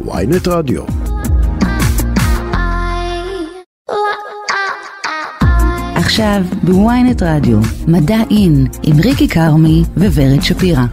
ויינט רדיו. עכשיו בוויינט רדיו, מדע אין, עם ריקי כרמי וורד שפירא.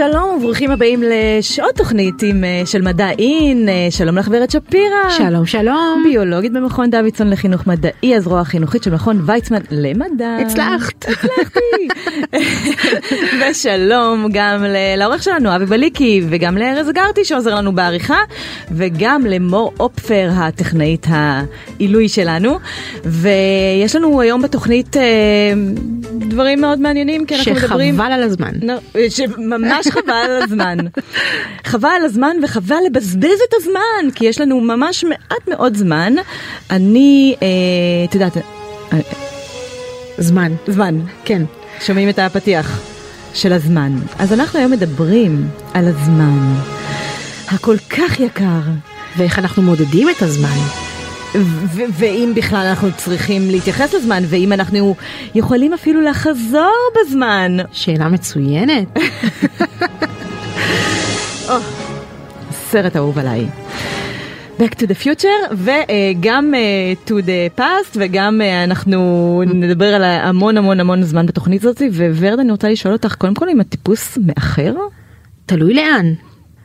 שלום וברוכים הבאים לשעות תוכנית עם uh, של מדע אין, uh, שלום לך ורד שפירא. שלום שלום. ביולוגית במכון דוידסון לחינוך מדעי, הזרוע החינוכית של מכון ויצמן למדע. הצלחת. הצלחתי. ושלום גם לעורך שלנו אבי בליקי וגם לארז גרטי שעוזר לנו בעריכה וגם למור אופפר הטכנאית העילוי שלנו ויש לנו היום בתוכנית uh, דברים מאוד מעניינים כי אנחנו מדברים... שחבל על הזמן. ממש חבל על הזמן. חבל על הזמן וחבל לבזבז את הזמן, כי יש לנו ממש מעט מאוד זמן. אני, אה, את יודעת... אה, זמן. זמן. כן. שומעים את הפתיח של הזמן. אז אנחנו היום מדברים על הזמן הכל כך יקר. ואיך אנחנו מודדים את הזמן. ואם בכלל אנחנו צריכים להתייחס לזמן, ואם אנחנו יכולים אפילו לחזור בזמן. שאלה מצוינת. סרט אהוב עליי. Back to the future וגם uh, to the past וגם uh, אנחנו נדבר על המון המון המון זמן בתוכנית הזאת וורד אני רוצה לשאול אותך קודם כל אם הטיפוס מאחר? תלוי לאן.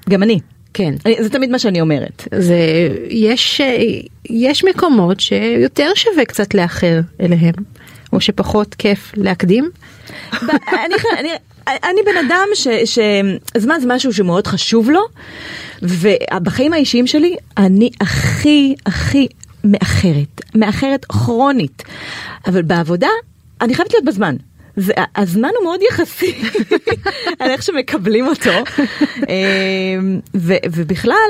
גם אני. כן. זה תמיד מה שאני אומרת. זה, יש, יש מקומות שיותר שווה קצת לאחר אליהם, או שפחות כיף להקדים. אני, אני, אני בן אדם שזמן זה משהו שמאוד חשוב לו, ובחיים האישיים שלי אני הכי הכי מאחרת, מאחרת כרונית, אבל בעבודה אני חייבת להיות בזמן. זה, הזמן הוא מאוד יחסי על איך שמקבלים אותו ו, ובכלל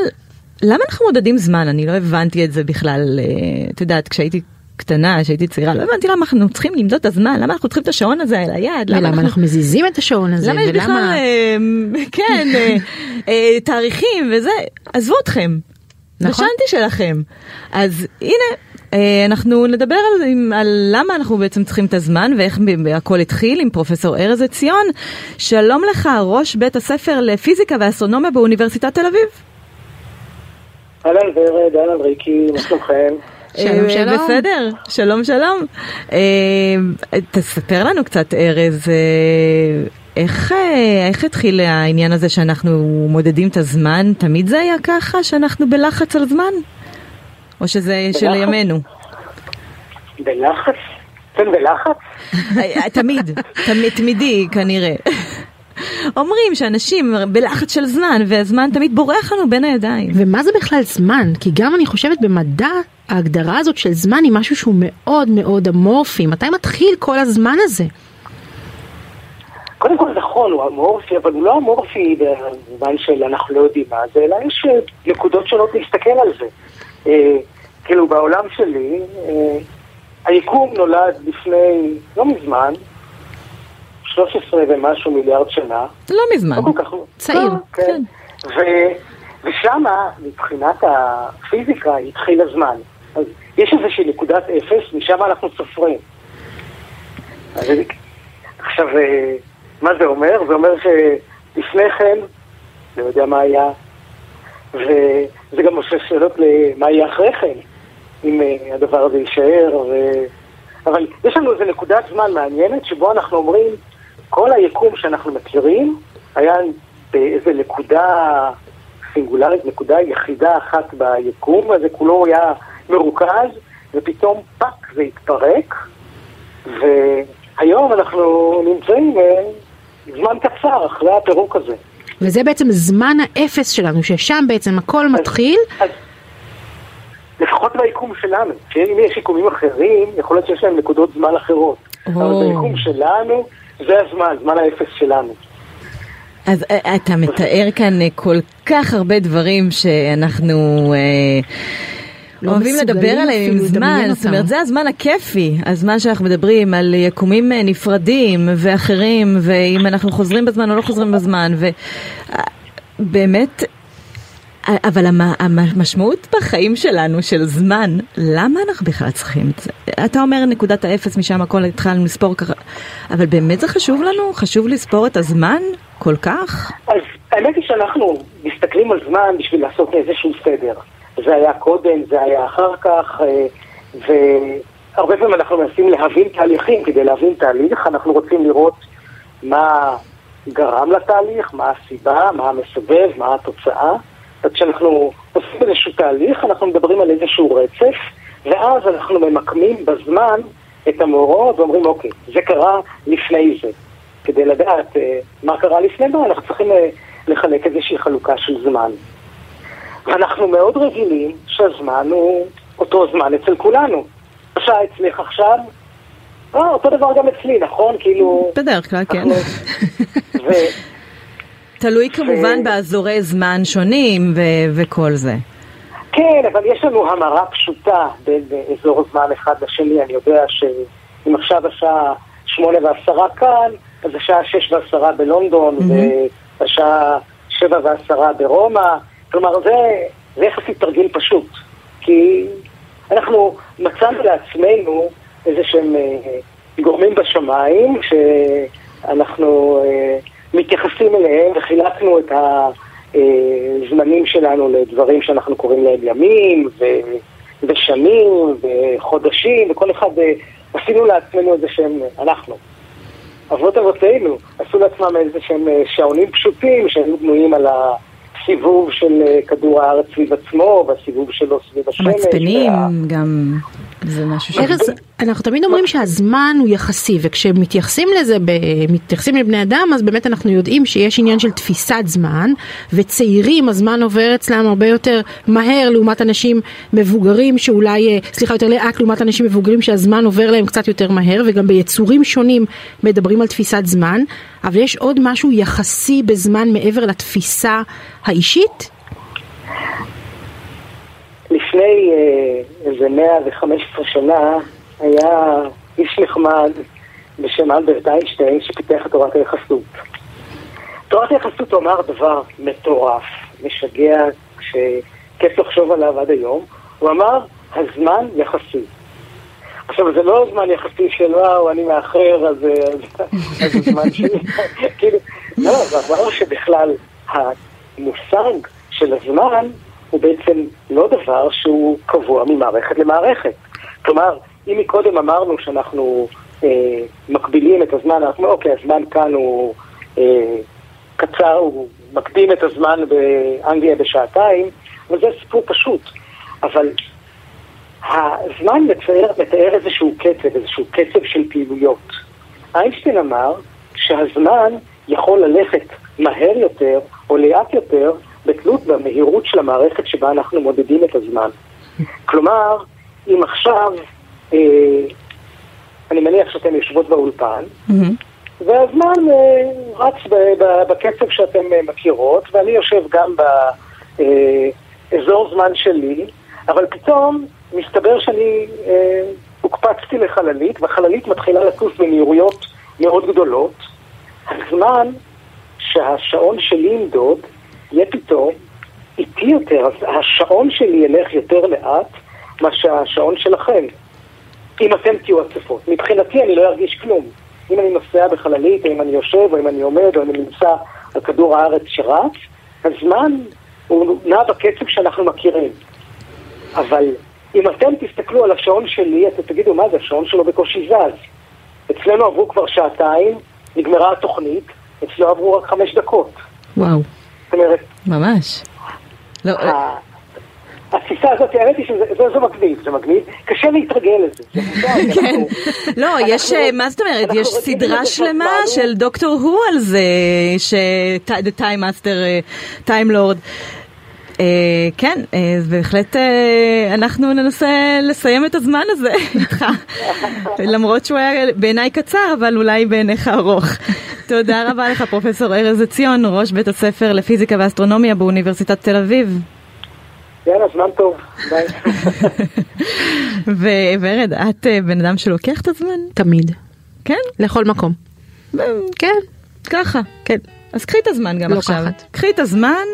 למה אנחנו מודדים זמן אני לא הבנתי את זה בכלל את יודעת כשהייתי קטנה שהייתי צעירה לא הבנתי למה אנחנו צריכים למדוד את הזמן למה אנחנו צריכים את השעון הזה על היד למה אנחנו, אנחנו מזיזים את השעון הזה למה יש בכלל כן תאריכים וזה עזבו אתכם. נכון. נשנתי שלכם אז הנה אנחנו נדבר על, על למה אנחנו בעצם צריכים את הזמן ואיך הכל התחיל עם פרופסור ארז עציון. שלום לך, ראש בית הספר לפיזיקה ואסטרונומיה באוניברסיטת תל אביב. אהלן ורד, אהלן ריקי, מה שלומכם? שלום שלום. בסדר, שלום שלום. תספר לנו קצת ארז, איך, איך התחיל העניין הזה שאנחנו מודדים את הזמן? תמיד זה היה ככה שאנחנו בלחץ על זמן? או שזה של ימינו? בלחץ? כן, בלחץ? תמיד, תמיד, תמידי כנראה. אומרים שאנשים בלחץ של זמן, והזמן תמיד בורח לנו בין הידיים. ומה זה בכלל זמן? כי גם אני חושבת במדע, ההגדרה הזאת של זמן היא משהו שהוא מאוד מאוד אמורפי. מתי מתחיל כל הזמן הזה? קודם כל נכון, הוא אמורפי, אבל הוא לא אמורפי במובן של אנחנו לא יודעים מה זה, אלא יש נקודות שונות להסתכל על זה. אה, כאילו בעולם שלי, אה, היקום נולד לפני לא מזמן, 13 ומשהו מיליארד שנה. לא מזמן. לא כך... צעיר. כן. כן. ו... ושמה, מבחינת הפיזיקה, התחיל הזמן. אז יש איזושהי נקודת אפס, משם אנחנו סופרים. אז עכשיו, מה זה אומר? זה אומר שלפני כן, לא יודע מה היה, וזה גם עושה שאלות למה יהיה אחרי כן, אם הדבר הזה יישאר, ו... אבל יש לנו איזו נקודת זמן מעניינת שבו אנחנו אומרים, כל היקום שאנחנו מכירים היה באיזו נקודה סינגולרית, נקודה יחידה אחת ביקום, אז זה כולו היה מרוכז, ופתאום פאק זה התפרק, והיום אנחנו נמצאים זמן קצר אחרי הפירוק הזה. וזה בעצם זמן האפס שלנו, ששם בעצם הכל מתחיל. אז, אז לפחות ביקום שלנו, שאם יש יקומים אחרים, יכול להיות שיש להם נקודות זמן אחרות. או. אבל ביקום שלנו, זה הזמן, זמן האפס שלנו. אז אתה מתאר כאן כל כך הרבה דברים שאנחנו אה, לא אוהבים לדבר עליהם עם זמן, זאת אומרת זה הזמן הכיפי, הזמן שאנחנו מדברים על יקומים נפרדים ואחרים, ואם אנחנו חוזרים בזמן או לא חוזרים בזמן, ובאמת אבל המ- המשמעות בחיים שלנו של זמן, למה אנחנו בכלל צריכים את זה? אתה אומר נקודת האפס, משם הכל התחלנו לספור ככה, אבל באמת זה חשוב לנו? חשוב לספור את הזמן כל כך? אז האמת היא שאנחנו מסתכלים על זמן בשביל לעשות איזשהו סדר. זה היה קודם, זה היה אחר כך, אה, והרבה פעמים אנחנו מנסים להבין תהליכים. כדי להבין תהליך, אנחנו רוצים לראות מה גרם לתהליך, מה הסיבה, מה המסובב, מה התוצאה. אז כשאנחנו עושים איזשהו תהליך, אנחנו מדברים על איזשהו רצף, ואז אנחנו ממקמים בזמן את המאורעות ואומרים, אוקיי, זה קרה לפני זה. כדי לדעת אה, מה קרה לפני מה, אנחנו צריכים אה, לחלק איזושהי חלוקה של זמן. ואנחנו מאוד רגילים שהזמן הוא אותו זמן אצל כולנו. השעה אצלך עכשיו, אה, אותו דבר גם אצלי, נכון? כאילו... בדרך כלל, כן. אנחנו- ו- תלוי כמובן באזורי זמן שונים ו- וכל זה. כן, אבל יש לנו המרה פשוטה בין אזור זמן אחד לשני. אני יודע שאם עכשיו השעה שמונה ועשרה כאן, אז השעה שש ועשרה בלונדון, והשעה שבע ועשרה ברומא. כלומר, זה, זה יחסית תרגיל פשוט. כי אנחנו מצאנו לעצמנו איזה שהם אה, גורמים בשמיים, שאנחנו אה, מתייחסים אליהם וחילקנו את הזמנים שלנו לדברים שאנחנו קוראים להם ימים ו... ושנים וחודשים, וכל אחד אה, עשינו לעצמנו איזה שהם, אנחנו, אבות אבותינו, עשו לעצמם איזה שהם אה, שעונים פשוטים שהיו בנויים על הסיבוב של אה, כדור הארץ סביב עצמו והסיבוב שלו סביב השמש. המצפנים וה- גם, זה משהו ש... ארז, אנחנו תמיד אומרים שהזמן הוא יחסי וכשמתייחסים לזה, מתייחסים לבני אדם אז באמת אנחנו יודעים שיש עניין של תפיסת זמן וצעירים הזמן עובר אצלם הרבה יותר מהר לעומת אנשים מבוגרים שאולי, אה, סליחה יותר לאט לעומת אנשים מבוגרים שהזמן עובר להם קצת יותר מהר וגם ביצורים שונים מדברים על תפיסת זמן אבל יש עוד משהו יחסי בזמן מעבר לתפיסה האישית? לפני אה, איזה 115 שנה היה איש נחמד בשם אלברט איינשטיין שפיתח את תורת היחסות. תורת היחסות הוא אמר דבר מטורף, משגע, שכיף לחשוב עליו עד היום. הוא אמר, הזמן יחסי. עכשיו, זה לא זמן יחסי של וואו, אני מאחר, אז אה, אז הזמן שלי. כאילו, לא, זה אמר שבכלל המושג של הזמן הוא בעצם לא דבר שהוא קבוע ממערכת למערכת. כלומר, אם מקודם אמרנו שאנחנו אה, מקבילים את הזמן, אנחנו אוקיי, הזמן כאן הוא אה, קצר, הוא מקדים את הזמן באנגליה בשעתיים, וזה סיפור פשוט. אבל הזמן מתאר, מתאר איזשהו קצב, איזשהו קצב של פעילויות. איינשטיין אמר שהזמן יכול ללכת מהר יותר או לאט יותר בתלות במהירות של המערכת שבה אנחנו מודדים את הזמן. כלומר, אם עכשיו, אה, אני מניח שאתן יושבות באולפן, מהמם. והזמן אה, רץ ב- ב- בקצב שאתם אה, מכירות, ואני יושב גם באזור זמן שלי, אבל פתאום מסתבר שאני אה, הוקפצתי לחללית, והחללית מתחילה לטוס במהירויות מאוד גדולות. הזמן שהשעון שלי ימדוד יהיה פתאום איטי יותר, אז השעון שלי ילך יותר לאט מאשר השעון שלכם. אם אתם תהיו הצפות. מבחינתי אני לא ארגיש כלום. אם אני נוסע בחללית, או אם אני יושב, או אם אני עומד, או אם אני נמצא על כדור הארץ שרץ, הזמן הוא נע בקצב שאנחנו מכירים. אבל אם אתם תסתכלו על השעון שלי, אתם תגידו, מה זה, השעון שלו בקושי זז. אצלנו עברו כבר שעתיים, נגמרה התוכנית, אצלו עברו רק חמש דקות. וואו, אומרת, ממש. לא, התפיסה הזאת, האמת היא שזה זה- זה מגניב, זה מגניב, קשה להתרגל לזה. כן. לא, יש, אה, מה זאת אומרת, יש סדרה שלמה של דוקטור הו על זה, ש... The Time Master, אה, Time Lord. אה, כן, בהחלט אנחנו ננסה לסיים את הזמן הזה איתך, למרות שהוא היה בעיניי קצר, אבל אולי בעיניך ארוך. תודה רבה לך פרופסור ארז עציון, ראש בית הספר לפיזיקה ואסטרונומיה באוניברסיטת תל אביב. יאללה, זמן טוב, ביי. ו- ורד, את אה, בן אדם שלוקח את הזמן? תמיד. כן? לכל מקום. כן. ככה. כן. אז קחי את הזמן גם לוקחת. עכשיו. קחי את הזמן,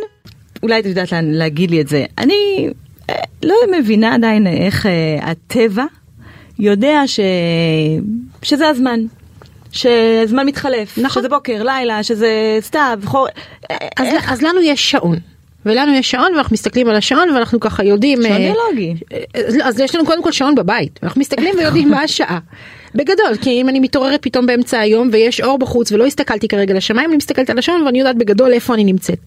אולי את יודעת להגיד לי את זה. אני אה, לא מבינה עדיין איך אה, הטבע יודע ש... שזה הזמן. שהזמן מתחלף, נכון. שזה בוקר, לילה, שזה סתיו, חור... אז, אז לנו יש שעון. ולנו יש שעון ואנחנו מסתכלים על השעון ואנחנו ככה יודעים... שעון ביולוגי. אז, אז יש לנו קודם כל שעון בבית, אנחנו מסתכלים ויודעים מה השעה. בגדול, כי אם אני מתעוררת פתאום באמצע היום ויש אור בחוץ ולא הסתכלתי כרגע לשמיים, אני מסתכלת על השעון ואני יודעת בגדול איפה אני נמצאת.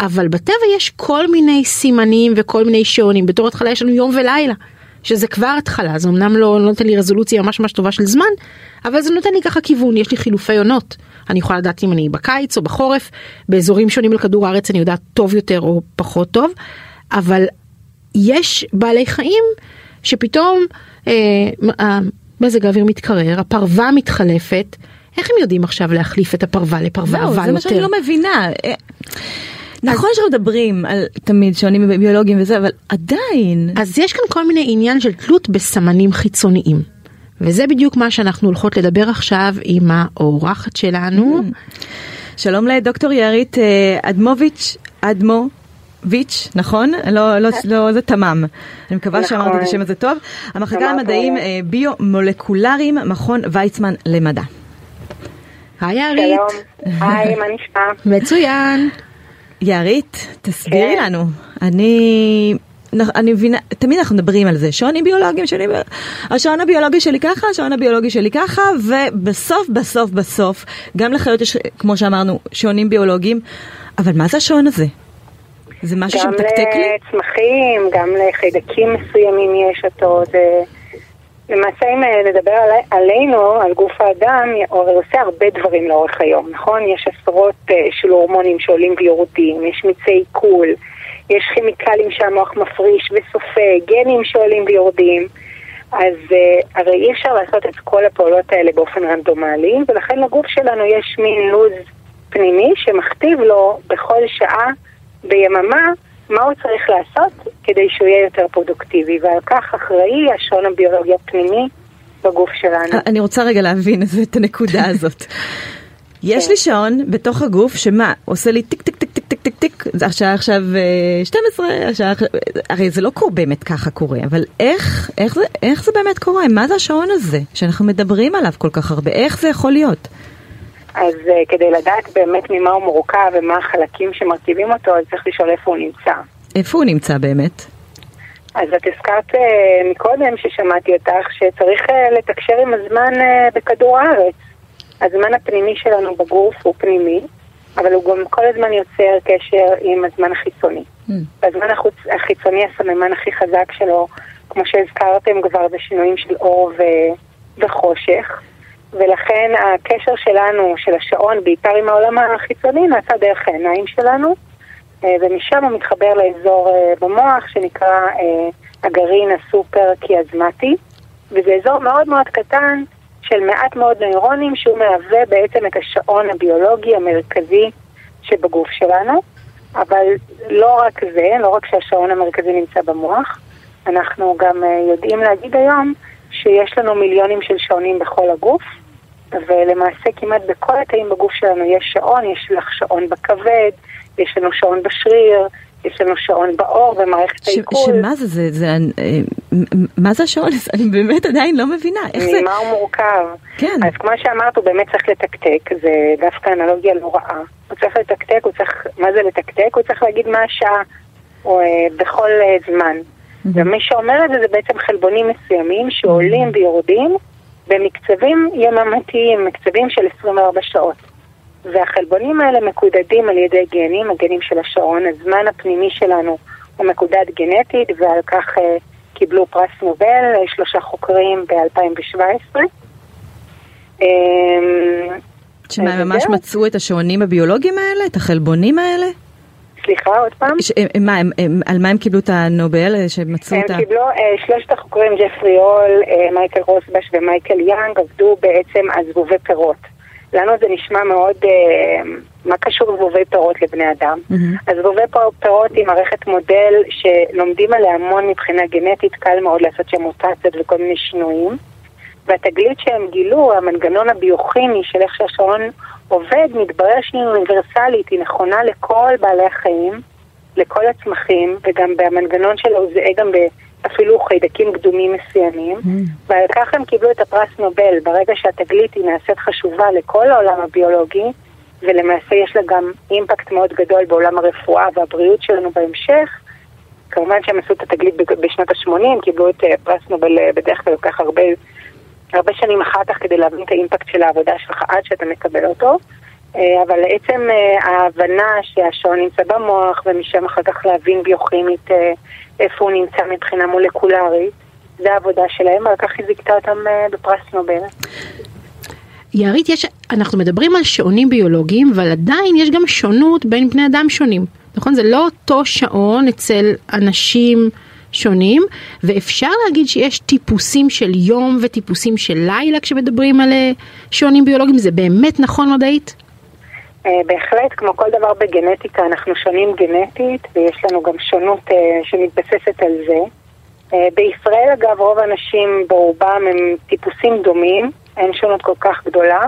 אבל בטבע יש כל מיני סימנים וכל מיני שעונים, בתור התחלה יש לנו יום ולילה. שזה כבר התחלה, זה אמנם לא, לא נותן לי רזולוציה ממש ממש טובה של זמן, אבל זה נותן לי ככה כיוון, יש לי חילופי עונות. אני יכולה לדעת אם אני בקיץ או בחורף, באזורים שונים על כדור הארץ אני יודעת טוב יותר או פחות טוב, אבל יש בעלי חיים שפתאום אה, מזג האוויר מתקרר, הפרווה מתחלפת, איך הם יודעים עכשיו להחליף את הפרווה לפרווה עבה יותר? זה מה שאני לא מבינה. נכון שמדברים על תמיד שעונים ביולוגיים וזה, אבל עדיין. אז יש כאן כל מיני עניין של תלות בסמנים חיצוניים. וזה בדיוק מה שאנחנו הולכות לדבר עכשיו עם האורחת שלנו. שלום לדוקטור יערית אה, אדמוביץ', אדמו. ויץ', נכון? לא, לא, לא, זה תמם. אני מקווה נכון. שאמרתי את השם הזה טוב. המחלקה למדעים אה, ביו-מולקולריים, מכון ויצמן למדע. היי. שלום, היי, מה נשמע? מצוין. יערית, תסבירי כן. לנו. אני... אני מבינה, תמיד אנחנו מדברים על זה, שעונים ביולוגיים שלי, השעון הביולוגי שלי ככה, השעון הביולוגי שלי ככה, ובסוף, בסוף, בסוף, גם לחיות יש, כמו שאמרנו, שעונים ביולוגיים, אבל מה זה השעון הזה? זה משהו שמתקתק לי? גם לצמחים, גם לחיידקים מסוימים יש אותו, זה... למעשה אם אה, נדבר על, עלינו, על גוף האדם, הוא עושה הרבה דברים לאורך היום, נכון? יש עשרות uh, של הורמונים שעולים ויורדים, יש מיצי עיכול, יש כימיקלים שהמוח מפריש וסופג, גנים שעולים ויורדים. אז uh, הרי אי אפשר לעשות את כל הפעולות האלה באופן רנדומלי, ולכן לגוף שלנו יש מין לו"ז פנימי שמכתיב לו בכל שעה ביממה מה הוא צריך לעשות כדי שהוא יהיה יותר פרודוקטיבי, ועל כך אחראי השעון הביולוגי הפנימי בגוף שלנו. אני רוצה רגע להבין את הנקודה הזאת. יש לי שעון בתוך הגוף שמה, עושה לי טיק טיק טיק טיק טיק טיק טיק, השעה עכשיו 12, אה, השעה, הרי זה לא קורה באמת ככה קורה, אבל איך, איך, זה, איך זה באמת קורה? מה זה השעון הזה שאנחנו מדברים עליו כל כך הרבה? איך זה יכול להיות? אז uh, כדי לדעת באמת ממה הוא מורכב ומה החלקים שמרכיבים אותו, אז צריך לשאול איפה הוא נמצא. איפה הוא נמצא באמת? אז את הזכרת uh, מקודם ששמעתי אותך שצריך uh, לתקשר עם הזמן uh, בכדור הארץ. הזמן הפנימי שלנו בגוף הוא פנימי, אבל הוא גם כל הזמן יוצר קשר עם הזמן החיצוני. Mm. הזמן החוץ, החיצוני, הסממן הכי חזק שלו, כמו שהזכרתם כבר, זה שינויים של אור ו, וחושך. ולכן הקשר שלנו, של השעון, בעיקר עם העולם החיצוני, נעשה דרך העיניים שלנו, אה, ומשם הוא מתחבר לאזור אה, במוח שנקרא אה, הגרעין הסופר קיאזמטי, וזה אזור מאוד מאוד קטן של מעט מאוד נוירונים שהוא מהווה בעצם את השעון הביולוגי המרכזי שבגוף שלנו, אבל לא רק זה, לא רק שהשעון המרכזי נמצא במוח, אנחנו גם יודעים להגיד היום שיש לנו מיליונים של שעונים בכל הגוף, ולמעשה כמעט בכל התאים בגוף שלנו יש שעון, יש לך שעון בכבד, יש לנו שעון בשריר, יש לנו שעון בעור ומערכת העיכול. שמה זה, זה, זה, אה, מה זה השעון? אני באמת עדיין לא מבינה, איך זה... ממה הוא מורכב. כן. אז כמו שאמרת, הוא באמת צריך לתקתק, זה דווקא אנלוגיה לא רעה. הוא צריך לתקתק, הוא צריך, מה זה לתקתק? הוא צריך להגיד מה השעה, או אה, בכל אה, זמן. ומי שאומר את זה זה בעצם חלבונים מסוימים שעולים ויורדים. במקצבים יממתיים, מקצבים של 24 שעות. והחלבונים האלה מקודדים על ידי גנים, הגנים של השעון, הזמן הפנימי שלנו הוא מקודד גנטית ועל כך uh, קיבלו פרס נובל אה, שלושה חוקרים ב-2017. אמ, שמה, ממש מצאו את השעונים הביולוגיים האלה? את החלבונים האלה? סליחה, עוד פעם? ש, הם, מה, הם, הם, על מה הם קיבלו את הנובל? אה, שמצאו הם את ה... הם קיבלו, uh, שלושת החוקרים, ג'פרי הול, מייקל רוסבש ומייקל יאנג, עבדו בעצם על זבובי פירות. לנו זה נשמע מאוד, מה קשור זבובי פירות לבני אדם? Mm-hmm. אז זבובי פירות היא מערכת מודל שלומדים עליה המון מבחינה גנטית, קל מאוד לעשות שם מוטציות וכל מיני שינויים. והתגלית שהם גילו, המנגנון הביוכימי של איך שהשעון עובד, מתברר שהיא אוניברסלית, היא נכונה לכל בעלי החיים, לכל הצמחים, וגם במנגנון שלו הוא זהה גם אפילו חיידקים קדומים מסוימים, mm. ועל כך הם קיבלו את הפרס נובל. ברגע שהתגלית היא נעשית חשובה לכל העולם הביולוגי, ולמעשה יש לה גם אימפקט מאוד גדול בעולם הרפואה והבריאות שלנו בהמשך, כמובן שהם עשו את התגלית בשנות ה-80, קיבלו את אה, פרס נובל אה, בדרך כלל לוקח הרבה, הרבה שנים אחר כך כדי להבין את האימפקט של העבודה שלך עד שאתה מקבל אותו. אה, אבל עצם ההבנה שהשעון נמצא במוח ומשם אחר כך להבין ביוכימית איפה הוא נמצא מבחינה מולקולרית, זה העבודה שלהם, ועל כך היא זיכתה אותם בפרס נובל. יערית, יש, אנחנו מדברים על שעונים ביולוגיים, אבל עדיין יש גם שונות בין בני אדם שונים. נכון? זה לא אותו שעון אצל אנשים שונים, ואפשר להגיד שיש טיפוסים של יום וטיפוסים של לילה כשמדברים על אה, שעונים ביולוגיים, זה באמת נכון מדעית? Uh, בהחלט, כמו כל דבר בגנטיקה, אנחנו שונים גנטית, ויש לנו גם שונות uh, שמתבססת על זה. בישראל, אגב, רוב האנשים ברובם הם טיפוסים דומים, אין שונות כל כך גדולה.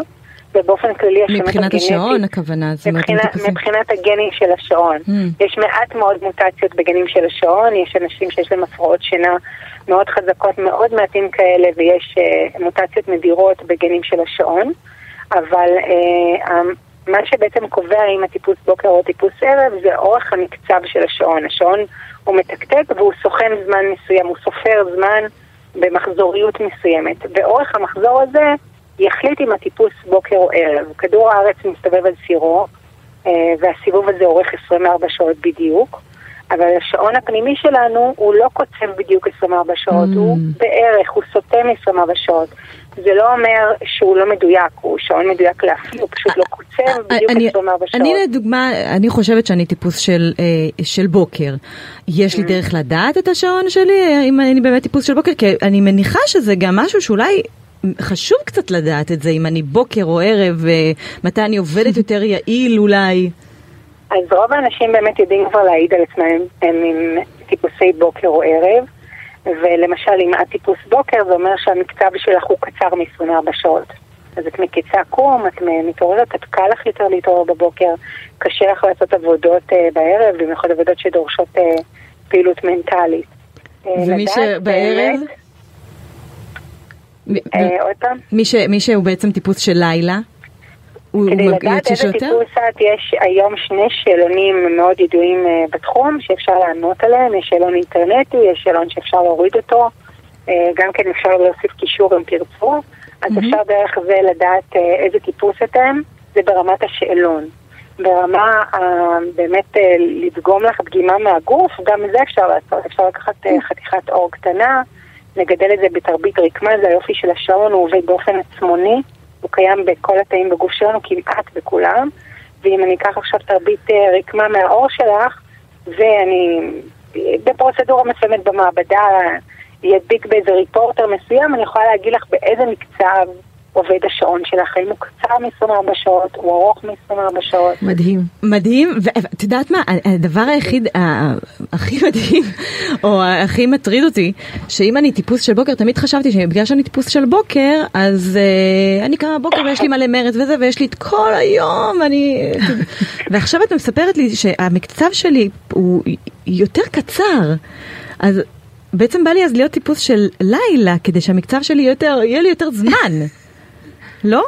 ובאופן כללי השונות הגנטית... מבחינת השעון הכוונה, זאת אומרת... מבחינת, מבחינת הגנים של השעון. Mm. יש מעט מאוד מוטציות בגנים של השעון, יש אנשים שיש להם הפרעות שינה מאוד חזקות, מאוד מעטים כאלה, ויש uh, מוטציות נדירות בגנים של השעון, אבל uh, מה שבעצם קובע אם הטיפוס בוקר או טיפוס ערב זה אורך המקצב של השעון. השעון הוא מתקתק והוא סוכם זמן מסוים, הוא סופר זמן במחזוריות מסוימת. ואורך המחזור הזה יחליט אם הטיפוס בוקר או ערב. כדור הארץ מסתובב על סירו, אה, והסיבוב הזה אורך 24 שעות בדיוק, אבל השעון הפנימי שלנו הוא לא קוצב בדיוק 24 שעות, mm. הוא בערך, הוא סוטה מ-24 שעות. זה לא אומר שהוא לא מדויק, הוא שעון מדויק להפליא, הוא פשוט לא קוצב אה, בדיוק אני, 24 שעות. אני לדוגמה, אני חושבת שאני טיפוס של, אה, של בוקר. יש לי mm. דרך לדעת את השעון שלי, אם אני באמת טיפוס של בוקר? כי אני מניחה שזה גם משהו שאולי חשוב קצת לדעת את זה, אם אני בוקר או ערב, מתי אני עובדת יותר יעיל אולי. אז רוב האנשים באמת יודעים כבר להעיד על עצמם, הם עם טיפוסי בוקר או ערב, ולמשל אם את טיפוס בוקר, זה אומר שהמקצב שלך הוא קצר מ-24 שעות. אז את מקיצה קום, את מתעוררת, את קל לך יותר להתעורר בבוקר, קשה לך לעשות עבודות uh, בערב, במיוחד עבודות שדורשות uh, פעילות מנטלית. ומי שבערב? אה, עוד פעם? מי שהוא בעצם טיפוס של לילה? כדי לדעת איזה טיפוס את, יש היום שני שאלונים מאוד ידועים אה, בתחום שאפשר לענות עליהם, יש שאלון אינטרנטי, יש שאלון שאפשר להוריד אותו, אה, גם כן אפשר להוסיף קישור אם תרצו, אז אפשר דרך זה לדעת איזה טיפוס אתם, זה ברמת השאלון. ברמה באמת לדגום לך דגימה מהגוף, גם את זה אפשר לעשות, אפשר לקחת חתיכת אור קטנה, לגדל את זה בתרבית רקמה, זה היופי של השעון, הוא עובד באופן עצמוני, הוא קיים בכל התאים בגוף שלנו, כמעט בכולם, ואם אני אקח עכשיו תרבית אה, רקמה מהעור שלך, ואני בפרוצדורה מסוימת במעבדה ידביק באיזה ריפורטר מסוים, אני יכולה להגיד לך באיזה מקצב עובד השעון שלך, האם הוא קצר מ-24 שעות, הוא ארוך מ-24 שעות. מדהים. מדהים, ואת יודעת מה, הדבר היחיד, הכי מדהים, או הכי מטריד אותי, שאם אני טיפוס של בוקר, תמיד חשבתי שבגלל שאני טיפוס של בוקר, אז uh, אני קמה בבוקר ויש לי מלא מרץ וזה, ויש לי את כל היום, ואני... ועכשיו את מספרת לי שהמקצב שלי הוא יותר קצר. אז בעצם בא לי אז להיות טיפוס של לילה, כדי שהמקצב שלי יותר, יהיה לי יותר זמן. לא?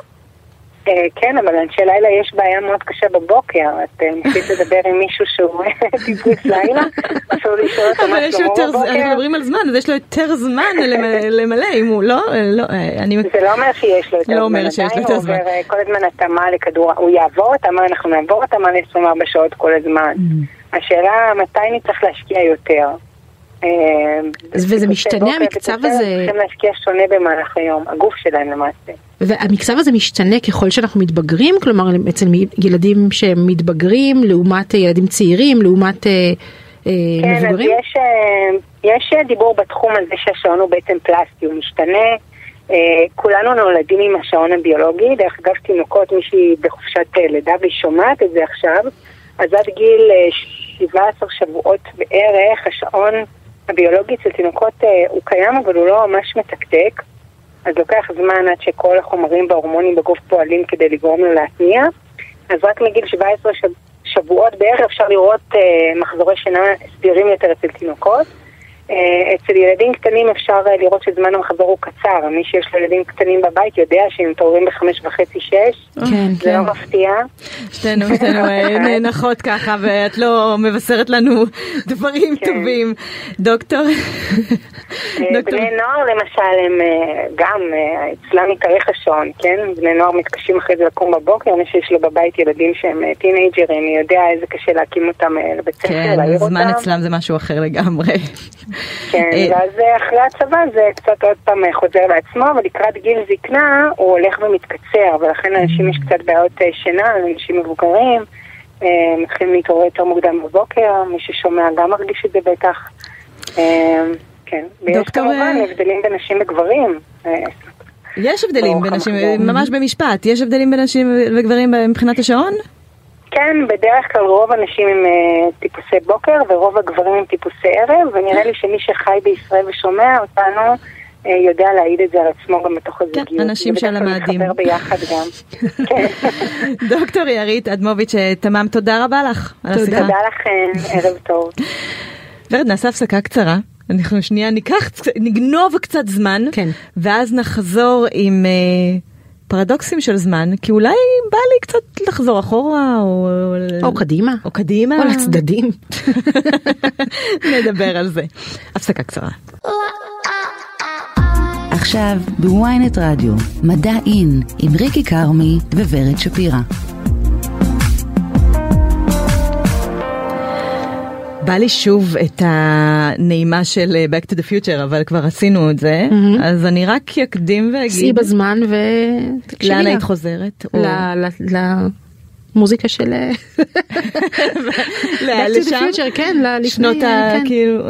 אה, כן, אבל אנשי לילה יש בעיה מאוד קשה בבוקר. את אה, ניסית לדבר עם מישהו שהוא טיפוס לילה, אסור לשאול אותו מה שלמה בבוקר. אנחנו מדברים על זמן, אז יש לו יותר זמן למלא, אם הוא לא, לא, אני... זה לא אומר שיש לו יותר זמן. לא אומר שיש לו יותר זמן. הוא עובר אה, כל הזמן התאמה לכדור, הוא יעבור התאמה, אנחנו נעבור התאמה ל-24 שעות כל הזמן. Mm. השאלה מתי נצטרך להשקיע יותר. וזה משתנה המקצב הזה... צריכים להשקיע שונה במהלך היום, הגוף שלהם למעשה. והמקצב הזה משתנה ככל שאנחנו מתבגרים, כלומר אצל ילדים שהם מתבגרים לעומת ילדים צעירים, לעומת אה, אה, כן, מבוגרים? כן, אז יש, אה, יש דיבור בתחום הזה שהשעון הוא בעצם פלסטי, הוא משתנה. כולנו נולדים עם השעון הביולוגי, דרך אגב תינוקות, מישהי בחופשת לידה והיא שומעת את זה עכשיו, אז עד גיל 17 שבועות בערך, השעון הביולוגי אצל תינוקות הוא קיים אבל הוא לא ממש מתקתק. אז לוקח זמן עד שכל החומרים וההורמונים בגוף פועלים כדי לגרום לו להתניע. אז רק מגיל 17 שב, שבועות בערך אפשר לראות אה, מחזורי שינה סדירים יותר אצל תינוקות. אה, אצל ילדים קטנים אפשר אה, לראות שזמן המחזור הוא קצר. מי שיש לו ילדים קטנים בבית יודע שהם מתעוררים בחמש וחצי, שש. כן, זה לא מפתיע. שתינו, שתינו אה, נאנחות ככה, ואת לא מבשרת לנו דברים כן. טובים. דוקטור? אה. בני נוער למשל הם אה, גם, אה, אצלם מתארך השעון, כן? בני נוער מתקשים אחרי זה לקום בבוקר, מי שיש לו בבית ילדים שהם אה, טינג'רים, יודע איזה קשה להקים אותם אה, לבית ספר, כן, להעיר אותם. זמן אצלם זה משהו אחר לגמרי. כן, אה, ואז אחרי הצבא זה קצת עוד פעם אה, חוזר לעצמו, ולקראת גיל זקנה הוא הולך ומתקצר, ולכן לאנשים יש קצת בעיות אה, שינה, לאנשים מבוגרים, מתחילים להתעורר יותר מוקדם בבוקר, מי ששומע גם מרגיש את זה בטח. כן, ויש כמובן הבדלים בין נשים וגברים. אה, יש הבדלים בין נשים. ממש במשפט, יש הבדלים בין נשים וגברים מבחינת השעון? כן, בדרך כלל רוב הנשים הם אה, טיפוסי בוקר ורוב הגברים הם טיפוסי ערב, ונראה לי שמי שחי בישראל ושומע אותנו אה, יודע להעיד את זה על עצמו גם בתוך הזוגיות. כן, אנשים זה שעל בדרך כלל המאדים. מתחבר ביחד גם. כן. דוקטור ירית אדמוביץ' אה, תמם, תודה רבה לך על השיחה. תודה לכם, ערב טוב. ורד, נעשה הפסקה קצרה. אנחנו שנייה ניקח, נגנוב קצת זמן, כן. ואז נחזור עם אה, פרדוקסים של זמן, כי אולי בא לי קצת לחזור אחורה, או, או קדימה. או קדימה. או לצדדים. נדבר על זה. הפסקה קצרה. עכשיו בוויינט רדיו, מדע אין, עם ריקי כרמי וורד שפירא. בא לי שוב את הנעימה של אה, Back to the Future, אבל כבר עשינו את זה, אז אני רק אקדים סעי ואגיד, בזמן ותקשיבי לאן. היית חוזרת? או- ל- ל- למוזיקה של לאן, Back to the לשם? Future, כן, ל- לפני, שנות ה... כן. כאילו,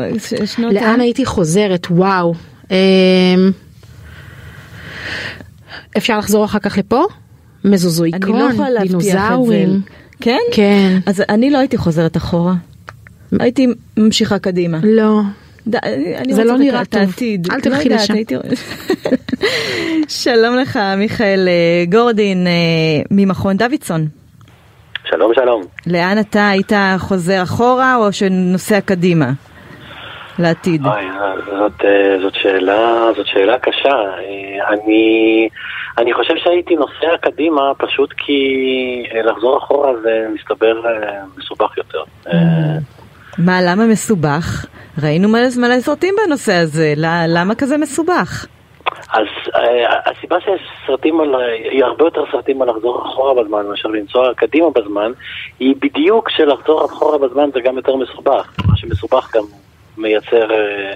שנות ה... לאן הייתי חוזרת וואו אמ, אפשר לחזור אחר כך לפה אני מזוזואיקון לא. דינוזאורים כן? כן אז אני לא הייתי חוזרת אחורה. הייתי ממשיכה קדימה. לא ד- זה לא נראה טוב. העתיד. אל לא תלכי יודעת, לשם. הייתי- שלום לך מיכאל אה, גורדין אה, ממכון דוידסון. שלום שלום. לאן אתה היית חוזר אחורה או שנוסע קדימה? לעתיד. אוי, זאת, אה, זאת שאלה, זאת שאלה קשה. אני, אני חושב שהייתי נוסע קדימה פשוט כי לחזור אחורה זה מסתבר מסובך יותר. אה, מה, למה מסובך? ראינו מלא מלא סרטים בנושא הזה, למה כזה מסובך? אז אה, הסיבה שיש סרטים על, היא הרבה יותר סרטים על לחזור אחורה בזמן מאשר לנסוע קדימה בזמן, היא בדיוק שלחזור אחורה בזמן זה גם יותר מסובך. מה שמסובך גם מייצר, אה,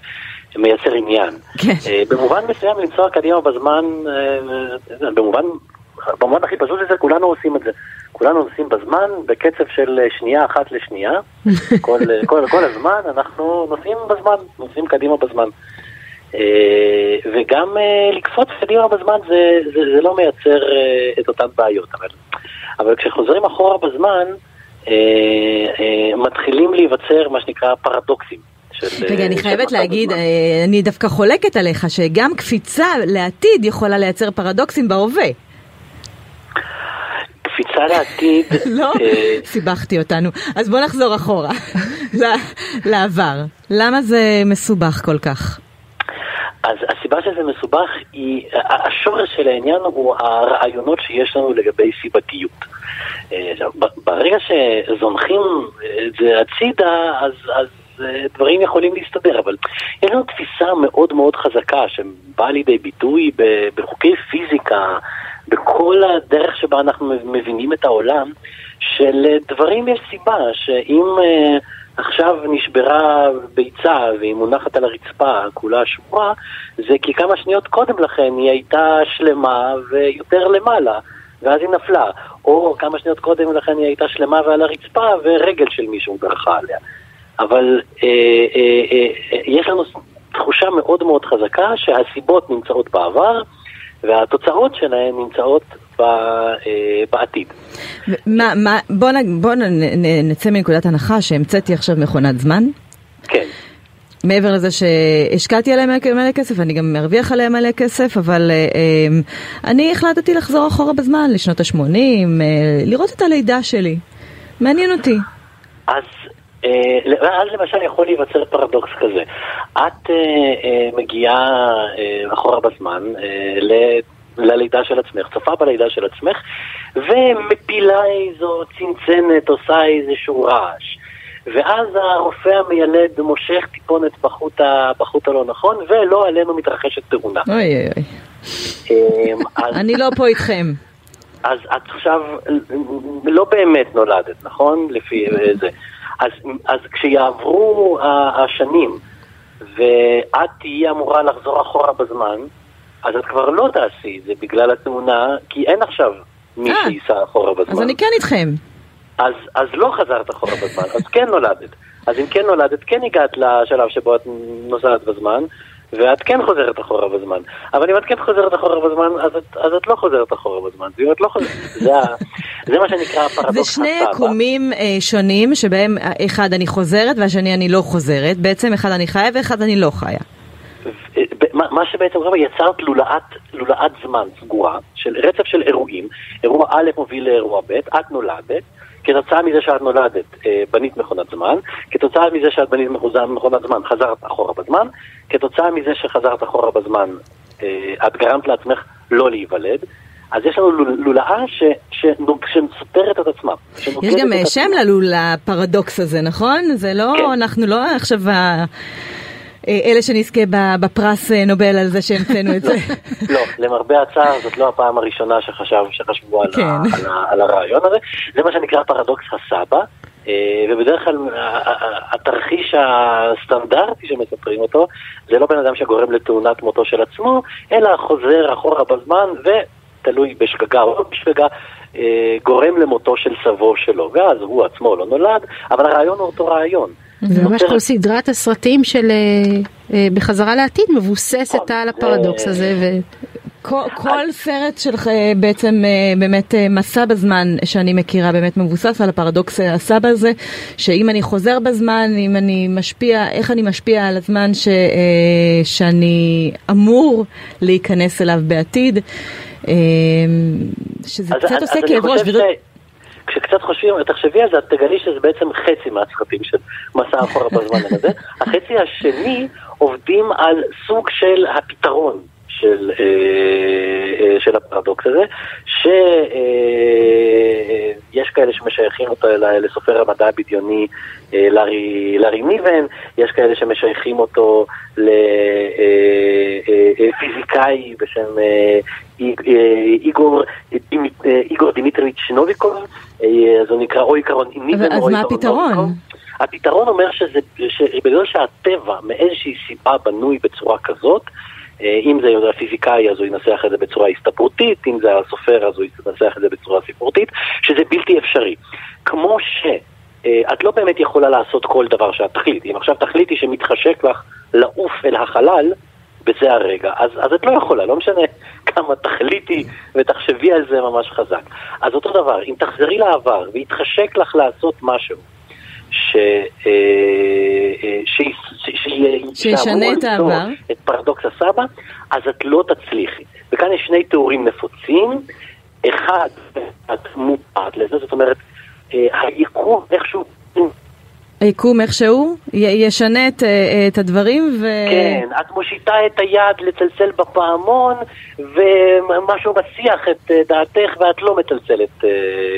מייצר עניין. כן. אה, במובן מסוים לנסוע קדימה בזמן, במובן, במובן הכי פשוט לזה כולנו עושים את זה. כולנו נוסעים בזמן בקצב של אה, שנייה אחת לשנייה. כל, אה, כל, כל הזמן אנחנו נוסעים בזמן, נוסעים קדימה בזמן. אה, וגם לקפוץ קדימה בזמן זה, זה, זה לא מייצר את אותן בעיות. אבל, אבל כשחוזרים אחורה בזמן, מתחילים להיווצר מה שנקרא פרדוקסים. של, רגע, אני חייבת להגיד, אני דווקא חולקת עליך שגם קפיצה לעתיד יכולה לייצר פרדוקסים בהווה. קפיצה לעתיד, לא? אה, סיבכתי אותנו. אז בוא נחזור אחורה, לעבר. למה זה מסובך כל כך? אז הסיבה שזה מסובך היא, השורש של העניין הוא הרעיונות שיש לנו לגבי סיבתיות. אה, ברגע שזונחים את זה הצידה, אז, אז אה, דברים יכולים להסתדר, אבל יש לנו תפיסה מאוד מאוד חזקה שבאה לידי ביטוי בחוקי פיזיקה, בכל הדרך שבה אנחנו מבינים את העולם, שלדברים יש סיבה, שאם... אה, עכשיו נשברה ביצה והיא מונחת על הרצפה, כולה שבורה, זה כי כמה שניות קודם לכן היא הייתה שלמה ויותר למעלה, ואז היא נפלה. או כמה שניות קודם לכן היא הייתה שלמה ועל הרצפה ורגל של מישהו דרכה עליה. אבל אה, אה, אה, אה, יש לנו תחושה מאוד מאוד חזקה שהסיבות נמצאות בעבר והתוצאות שלהן נמצאות אה, בעתיד. מה, מה, בוא, נ, בוא נ, נ, נצא מנקודת הנחה שהמצאתי עכשיו מכונת זמן. כן. מעבר לזה שהשקעתי עליהם מלא- כסף, אני גם מרוויח עליהם מלא כסף, אבל אה, אה, אני החלטתי לחזור אחורה בזמן, לשנות ה-80, אה, לראות את הלידה שלי. מעניין אותי. אז, אז למשל יכול להיווצר פרדוקס כזה. את אה, אה, מגיעה אה, אחורה בזמן אה, ל... ללידה של עצמך, צופה בלידה של עצמך, ומפילה איזו צנצנת, עושה איזשהו רעש. ואז הרופא המיילד מושך טיפונת בחוט, ה, בחוט הלא נכון, ולא עלינו מתרחשת תאונה. אוי אוי אוי. אמ, אז, אני לא פה איתכם. אז את עכשיו לא באמת נולדת, נכון? לפי זה. אז, אז כשיעברו ה- השנים ואת תהיי אמורה לחזור אחורה בזמן, אז את כבר לא תעשי את זה בגלל התאונה, כי אין עכשיו מי אה. שייסע אחורה בזמן. אז אני כן איתכם. אז, אז לא חזרת אחורה בזמן, אז כן נולדת. אז אם כן נולדת, כן הגעת לשלב שבו את נוסעת בזמן, ואת כן חוזרת אחורה בזמן. אבל אם את כן חוזרת אחורה בזמן, אז את, אז את לא חוזרת אחורה בזמן. ואם את לא חוזרת, זה, זה מה שנקרא הפרדוקס זה שני הסבא. יקומים אה, שונים, שבהם אה, אחד אני חוזרת והשני אני לא חוזרת. בעצם אחד אני חיה ואחד אני לא חיה. מה שבעצם קורה, יצרת לולאת, לולאת זמן סגורה, של רצף של אירועים, אירוע א' מוביל לאירוע ב', את נולדת, כתוצאה מזה שאת נולדת אה, בנית מכונת זמן, כתוצאה מזה שאת בנית מכונת זמן חזרת אחורה בזמן, כתוצאה מזה שחזרת אחורה בזמן אה, את גרמת לעצמך לא להיוולד, אז יש לנו לול- לולאה ש, ש, שסותרת את עצמה. יש גם אה, את שם עצמה. ללול לפרדוקס הזה, נכון? זה לא, כן. אנחנו לא עכשיו אלה שנזכה בפרס אה, נובל על זה שהמצאנו את זה. לא, למרבה הצער זאת לא הפעם הראשונה שחשב, שחשבו על, כן. ה, על, ה, על הרעיון הזה. זה מה שנקרא פרדוקס הסבא, אה, ובדרך כלל התרחיש הסטנדרטי שמספרים אותו, זה לא בן אדם שגורם לתאונת מותו של עצמו, אלא חוזר אחורה בזמן ותלוי בשגגה או לא בשגגה. אה, גורם למותו של סבו שלו, ואז הוא עצמו לא נולד, אבל הרעיון הוא אותו רעיון. זה ממש כל סדרת הסרטים של אה, אה, בחזרה לעתיד מבוססת על הפרדוקס זה- הזה. ו... כל, כל סרט שלך בעצם באמת מסע בזמן שאני מכירה באמת מבוסס על הפרדוקס הסבא הזה שאם אני חוזר בזמן, אם אני משפיע, איך אני משפיע על הזמן ש, שאני אמור להיכנס אליו בעתיד שזה אז- קצת אז- עושה כאב ראש ש- כשקצת חושבים, תחשבי על זה, את תגלי שזה בעצם חצי מהסרטים של מסע אחורה בזמן הזה. החצי השני עובדים על סוג של הפתרון של, אה, אה, של הפרדוקס הזה, שיש כאלה שמשייכים אותו ל- לסופר המדע הבדיוני אה, לארי, לארי ניבן, יש כאלה שמשייכים אותו לפיזיקאי בשם אה, איג- אה, איגור אה, איגור דימיטריץ' נוביקוב, אה, אז הוא נקרא או עיקרון ניבן אז או מה עיקרון הפתרון? נוביקוב. הפתרון אומר שזה, שבגלל שהטבע מאיזושהי סיבה בנוי בצורה כזאת, אה, אם זה הפיזיקאי אז הוא ינסח את זה בצורה הסתברותית, אם זה הסופר אז הוא ינסח את זה בצורה ספרותית, שזה בלתי אפשרי. כמו שאת לא באמת יכולה לעשות כל דבר שאת תחליטי. אם עכשיו תחליטי שמתחשק לך לעוף אל החלל, בזה הרגע, אז, אז את לא יכולה, לא משנה כמה תחליטי ותחשבי על זה ממש חזק. אז אותו דבר, אם תחזרי לעבר ויתחשק לך לעשות משהו, ש... אה, אה, ש... ש... ש... שישנה את העבר. את פרדוקס הסבא, אז את לא תצליחי. וכאן יש שני תיאורים נפוצים. אחד, את מוטעת לזה, זאת אומרת, אה, היקום איכשהו... היקום איכשהו י- ישנה את, אה, את הדברים ו... כן, את מושיטה את היד לצלצל בפעמון, ומשהו מסיח את אה, דעתך ואת לא מצלצלת אה,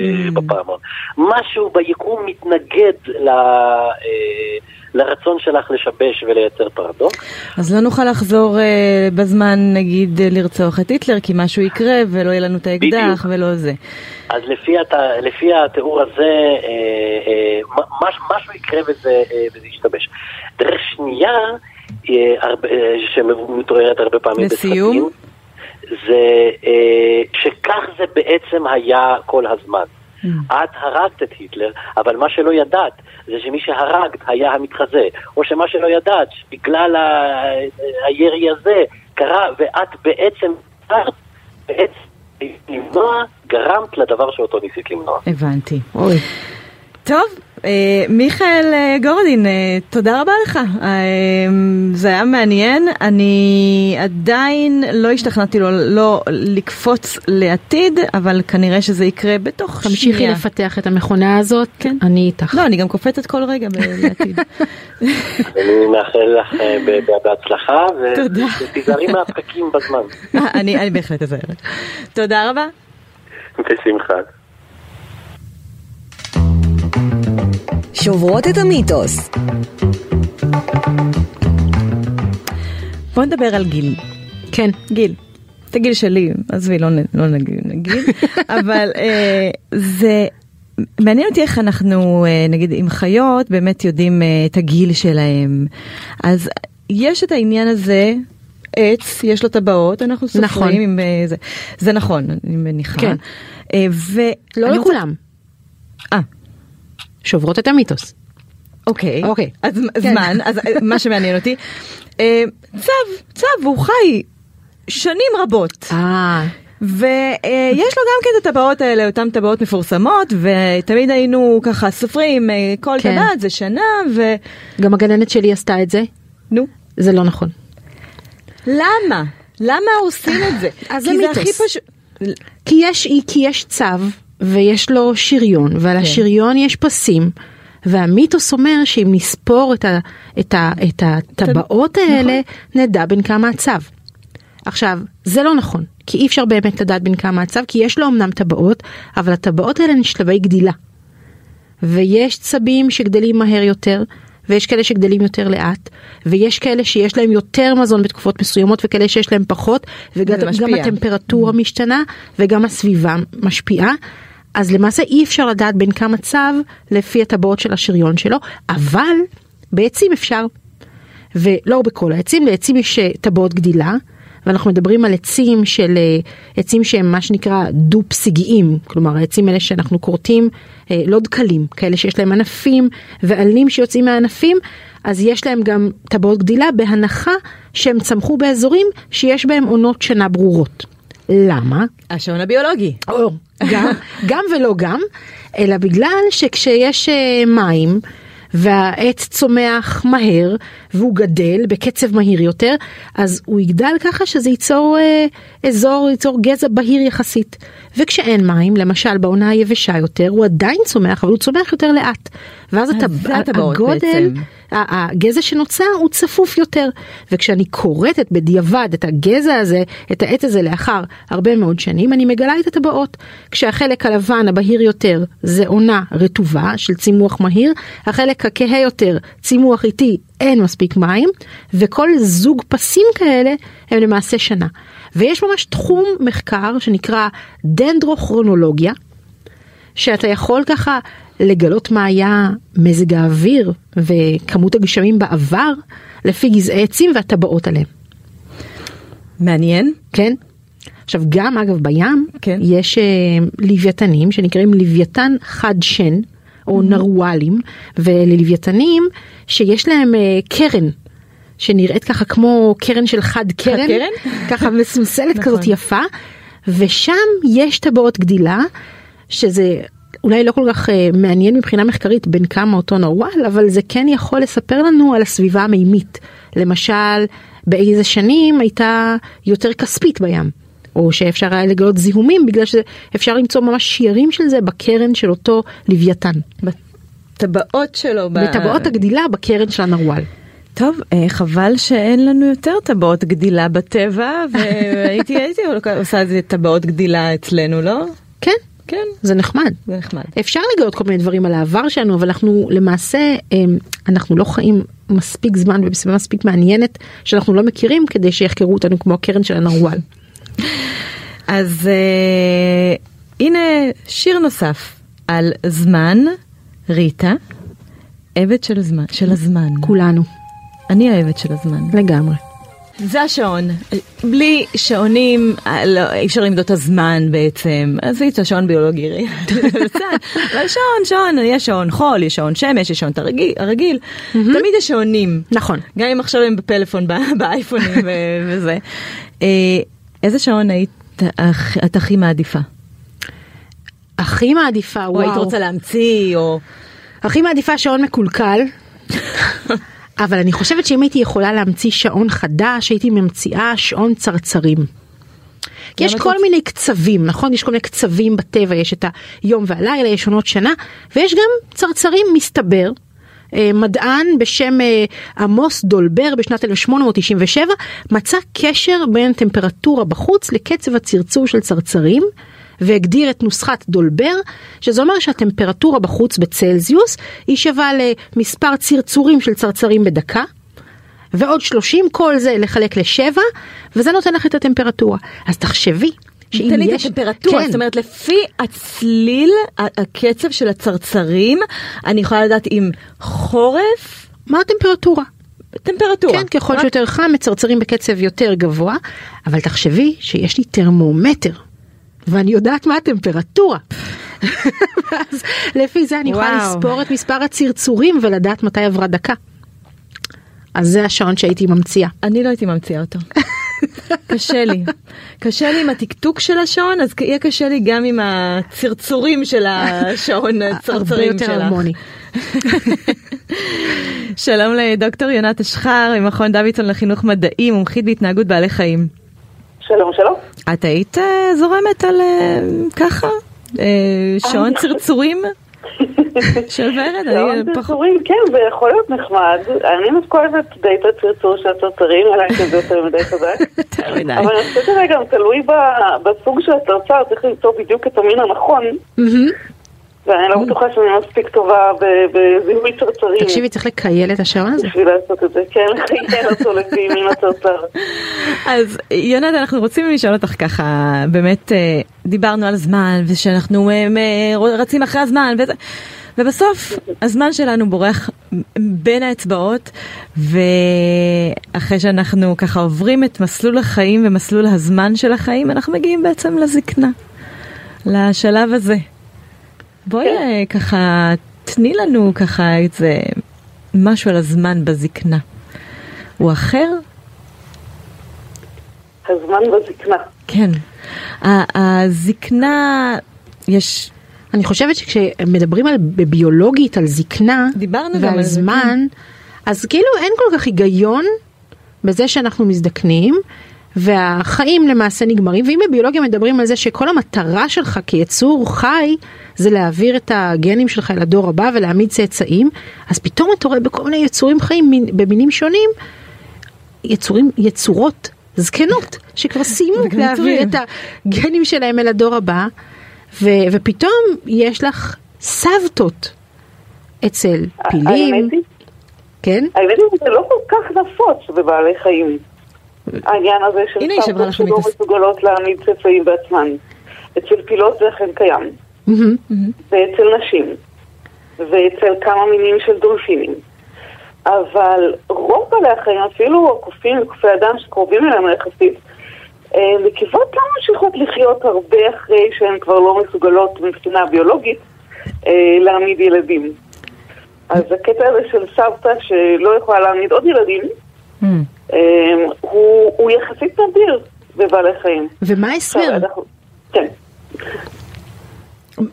Mm. בפעמון. משהו ביקום מתנגד ל, אה, לרצון שלך לשבש ולייצר פרדוקס. אז לא נוכל לחזור אה, בזמן נגיד אה, לרצוח את היטלר כי משהו יקרה ולא יהיה לנו את האקדח. ולא זה. אז לפי, הת... לפי התיאור הזה, אה, אה, מש... משהו יקרה וזה, אה, וזה ישתבש. דרך שנייה, אה, הרבה, אה, שמתעוררת הרבה פעמים לסיום? בסרטים, זה אה, שכך זה בעצם היה כל הזמן. Mm. את הרגת את היטלר, אבל מה שלא ידעת זה שמי שהרגת היה המתחזה, או שמה שלא ידעת, בגלל ה... הירי הזה קרה, ואת בעצם, בעצם למנוע, גרמת לדבר שאותו ניסית למנוע. הבנתי. אוי. טוב, מיכאל אה, גורדין, אה, תודה רבה לך. אה, זה היה מעניין. אני עדיין לא השתכנעתי לו לא לקפוץ לעתיד, אבל כנראה שזה יקרה בתוך שנייה. תמשיכי לפתח את המכונה הזאת, כן. אני איתך. לא, אני גם קופצת כל רגע לעתיד. אני מאחל לך אה, בהצלחה. ותיזהרי מהפקקים בזמן. אה, אני אני בהחלט אזהר. תודה רבה. בשמחה. שוברות את המיתוס. בוא נדבר על גיל. כן. גיל. את הגיל שלי, עזבי, לא, לא נגיד, נגיד אבל אה, זה מעניין אותי איך אנחנו, אה, נגיד, עם חיות, באמת יודעים אה, את הגיל שלהם. אז יש את העניין הזה, עץ, יש לו טבעות, אנחנו סופרים נכון. עם אה, זה. זה נכון, אני מניחה. כן. אה, ו... לא לכולם. אה, שוברות את המיתוס. אוקיי. אוקיי. אז כן. זמן, אז אה, מה שמעניין אותי, אה, צב, צב, הוא חי שנים רבות. אה, ויש לו גם כן את הטבעות האלה, אותן טבעות מפורסמות, ותמיד היינו ככה סופרים, אה, כל כן. טבעת זה שנה, ו... גם הגננת שלי עשתה את זה. נו. זה לא נכון. למה? למה עושים את זה? אז זה כי מיתוס. הכי פשוט. כי יש, כי יש צו ויש לו שריון ועל כן. השריון יש פסים והמיתוס אומר שאם נספור את, ה, את, ה, את הטבעות האלה נדע בין כמה הצו. עכשיו זה לא נכון כי אי אפשר באמת לדעת בין כמה הצו כי יש לו אמנם טבעות אבל הטבעות האלה הן שלבי גדילה. ויש צבים שגדלים מהר יותר ויש כאלה שגדלים יותר לאט ויש כאלה שיש להם יותר מזון בתקופות מסוימות וכאלה שיש להם פחות וגם. הטמפרטורה משתנה וגם הסביבה משפיעה. אז למעשה אי אפשר לדעת בין כמה צו לפי הטבעות של השריון שלו אבל בעצים אפשר. ולא בכל העצים, לעצים יש אה, טבעות גדילה, ואנחנו מדברים על עצים של אה, עצים שהם מה שנקרא דו-פסיגיים, כלומר העצים האלה שאנחנו כורתים אה, לא דקלים, כאלה שיש להם ענפים ועלים שיוצאים מהענפים, אז יש להם גם טבעות גדילה בהנחה שהם צמחו באזורים שיש בהם עונות שנה ברורות. למה? השעון הביולוגי. או, גם, גם ולא גם, אלא בגלל שכשיש אה, מים והעץ צומח מהר והוא גדל בקצב מהיר יותר, אז הוא יגדל ככה שזה ייצור אה, אזור, ייצור גזע בהיר יחסית. וכשאין מים, למשל בעונה היבשה יותר, הוא עדיין צומח, אבל הוא צומח יותר לאט. ואז הטבעות הגודל, הגזע שנוצר הוא צפוף יותר וכשאני כורתת בדיעבד את הגזע הזה את העץ הזה לאחר הרבה מאוד שנים אני מגלה את הטבעות כשהחלק הלבן הבהיר יותר זה עונה רטובה של צימוח מהיר החלק הכהה יותר צימוח איטי אין מספיק מים וכל זוג פסים כאלה הם למעשה שנה ויש ממש תחום מחקר שנקרא דנדרוכרונולוגיה שאתה יכול ככה לגלות מה היה מזג האוויר וכמות הגשמים בעבר לפי גזעי עצים והטבעות עליהם, מעניין. כן? עכשיו גם אגב בים כן. יש אה, לוויתנים שנקראים לוויתן חד שן או נרוואלים וללוויתנים שיש להם אה, קרן שנראית ככה כמו קרן של חד קרן, קרן? ככה מסומסלת נכון. כזאת יפה ושם יש טבעות גדילה שזה אולי לא כל כך אה, מעניין מבחינה מחקרית בין כמה אותו נרוול אבל זה כן יכול לספר לנו על הסביבה המימית למשל באיזה שנים הייתה יותר כספית בים. או שאפשר היה לגלות זיהומים בגלל שאפשר למצוא ממש שיירים של זה בקרן של אותו לוויתן. בטבעות שלו. ב- בטבעות הגדילה בקרן של הנרוול. טוב, אה, חבל שאין לנו יותר טבעות גדילה בטבע, והייתי הייתי עושה איזה טבעות גדילה אצלנו, לא? כן, כן, זה נחמד. זה נחמד. אפשר לגלות כל מיני דברים על העבר שלנו אבל אנחנו למעשה אמ, אנחנו לא חיים מספיק זמן ובסביבה מספיק מעניינת שאנחנו לא מכירים כדי שיחקרו אותנו כמו הקרן של הנרוול. אז אה, הנה שיר נוסף על זמן, ריטה, עבד של הזמן, של הזמן. כולנו אני העבד של הזמן. לגמרי. זה השעון. בלי שעונים, אה, לא, אי אפשר למדוד את הזמן בעצם. עזבי את השעון ביולוגי. אבל שעון, שעון, יש שעון חול, יש שעון שמש, יש שעון הרגיל. הרגיל. תמיד יש שעונים. נכון. גם אם עכשיו הם בפלאפון, באייפונים וזה. איזה שעון היית את הכי מעדיפה? הכי מעדיפה או וואו. היית רוצה להמציא, או... הכי מעדיפה שעון מקולקל, אבל אני חושבת שאם הייתי יכולה להמציא שעון חדש, הייתי ממציאה שעון צרצרים. כי יש כל מיני קצבים, נכון? יש כל מיני קצבים בטבע, יש את היום והלילה, יש עונות שנה, ויש גם צרצרים, מסתבר. אה, מדען בשם אה, עמוס דולבר בשנת 1897 מצא קשר בין טמפרטורה בחוץ לקצב הצרצור של צרצרים והגדיר את נוסחת דולבר, שזה אומר שהטמפרטורה בחוץ בצלזיוס היא שווה למספר צרצורים של צרצרים בדקה, ועוד 30 כל זה לחלק לשבע, וזה נותן לך את הטמפרטורה. אז תחשבי. שאם תן לי את הטמפרטורה, כן. זאת אומרת לפי הצליל, הקצב של הצרצרים, אני יכולה לדעת אם חורף, מה הטמפרטורה? טמפרטורה. כן, ככל רק- שיותר חם מצרצרים בקצב יותר גבוה, אבל תחשבי שיש לי טרמומטר, ואני יודעת מה הטמפרטורה. ואז לפי זה אני יכולה וואו. לספור את מספר הצרצורים ולדעת מתי עברה דקה. אז זה השעון שהייתי ממציאה. אני לא הייתי ממציאה אותו. קשה לי. קשה לי עם הטקטוק של השעון, אז יהיה קשה לי גם עם הצרצורים של השעון, הרבה הצרצרים יותר שלך. הרמוני. שלום לדוקטור יונת אשחר ממכון דוידסון לחינוך מדעי, מומחית בהתנהגות בעלי חיים. שלום, שלום. את היית אה, זורמת על אה, ככה? אה, שעון צרצורים? של ורד? אני פחות... צרצורים, כן, זה יכול להיות נחמד. אני אוהבת די את הצרצור של הצרצרים, אלא אם זה יותר מדי חזק. אבל אני חושבת שזה גם תלוי בסוג של הצרצר, צריך למצוא בדיוק את המין הנכון. ואני לא בטוחה שאני מספיק טובה בזיהוי צרצרים. תקשיבי, צריך לקייל את השעון הזה. בשביל לעשות את זה, כן, לחייל אותו לפי מין הצרצר. אז יונת, אנחנו רוצים לשאול אותך ככה, באמת אה, דיברנו על זמן, ושאנחנו אה, אה, רצים אחרי הזמן, ובסוף הזמן שלנו בורח בין האצבעות, ואחרי שאנחנו ככה עוברים את מסלול החיים ומסלול הזמן של החיים, אנחנו מגיעים בעצם לזקנה, לשלב הזה. בואי כן. אה, ככה, תני לנו ככה איזה משהו על הזמן בזקנה. הוא אחר? הזמן בזקנה. כן. הזקנה, יש, אני חושבת שכשמדברים על ביולוגית על זקנה דיברנו גם ועל על זה, כן. זמן, אז כאילו אין כל כך היגיון בזה שאנחנו מזדקנים. והחיים למעשה נגמרים, ואם בביולוגיה מדברים על זה שכל המטרה שלך כיצור חי זה להעביר את הגנים שלך אל הדור הבא ולהעמיד צאצאים, אז פתאום אתה רואה בכל מיני יצורים חיים מין- במינים שונים, יצורים, יצורות זקנות, שכבר סיימו להעביר. את הגנים שלהם אל הדור הבא, ו, ופתאום יש לך סבתות אצל פילים, כן? האמת היא שזה לא כל כך נפוץ בבעלי חיים. העניין הזה של סבתות שלא מסוגלות להעמיד צאצאים בעצמן. אצל פילות זה אכן קיים. ואצל נשים, ואצל כמה מינים של דולפינים. אבל רוב בעלי החיים, אפילו הקופים וקופי אדם שקרובים אלינו יחסית, אה, נקבות לא ממשיכות לחיות הרבה אחרי שהן כבר לא מסוגלות מבחינה ביולוגית אה, להעמיד ילדים. אז הקטע הזה של סבתא שלא יכולה להעמיד עוד ילדים. אה, הוא, הוא יחסית נדיר בבעלי חיים. ומה ההסבר? כן.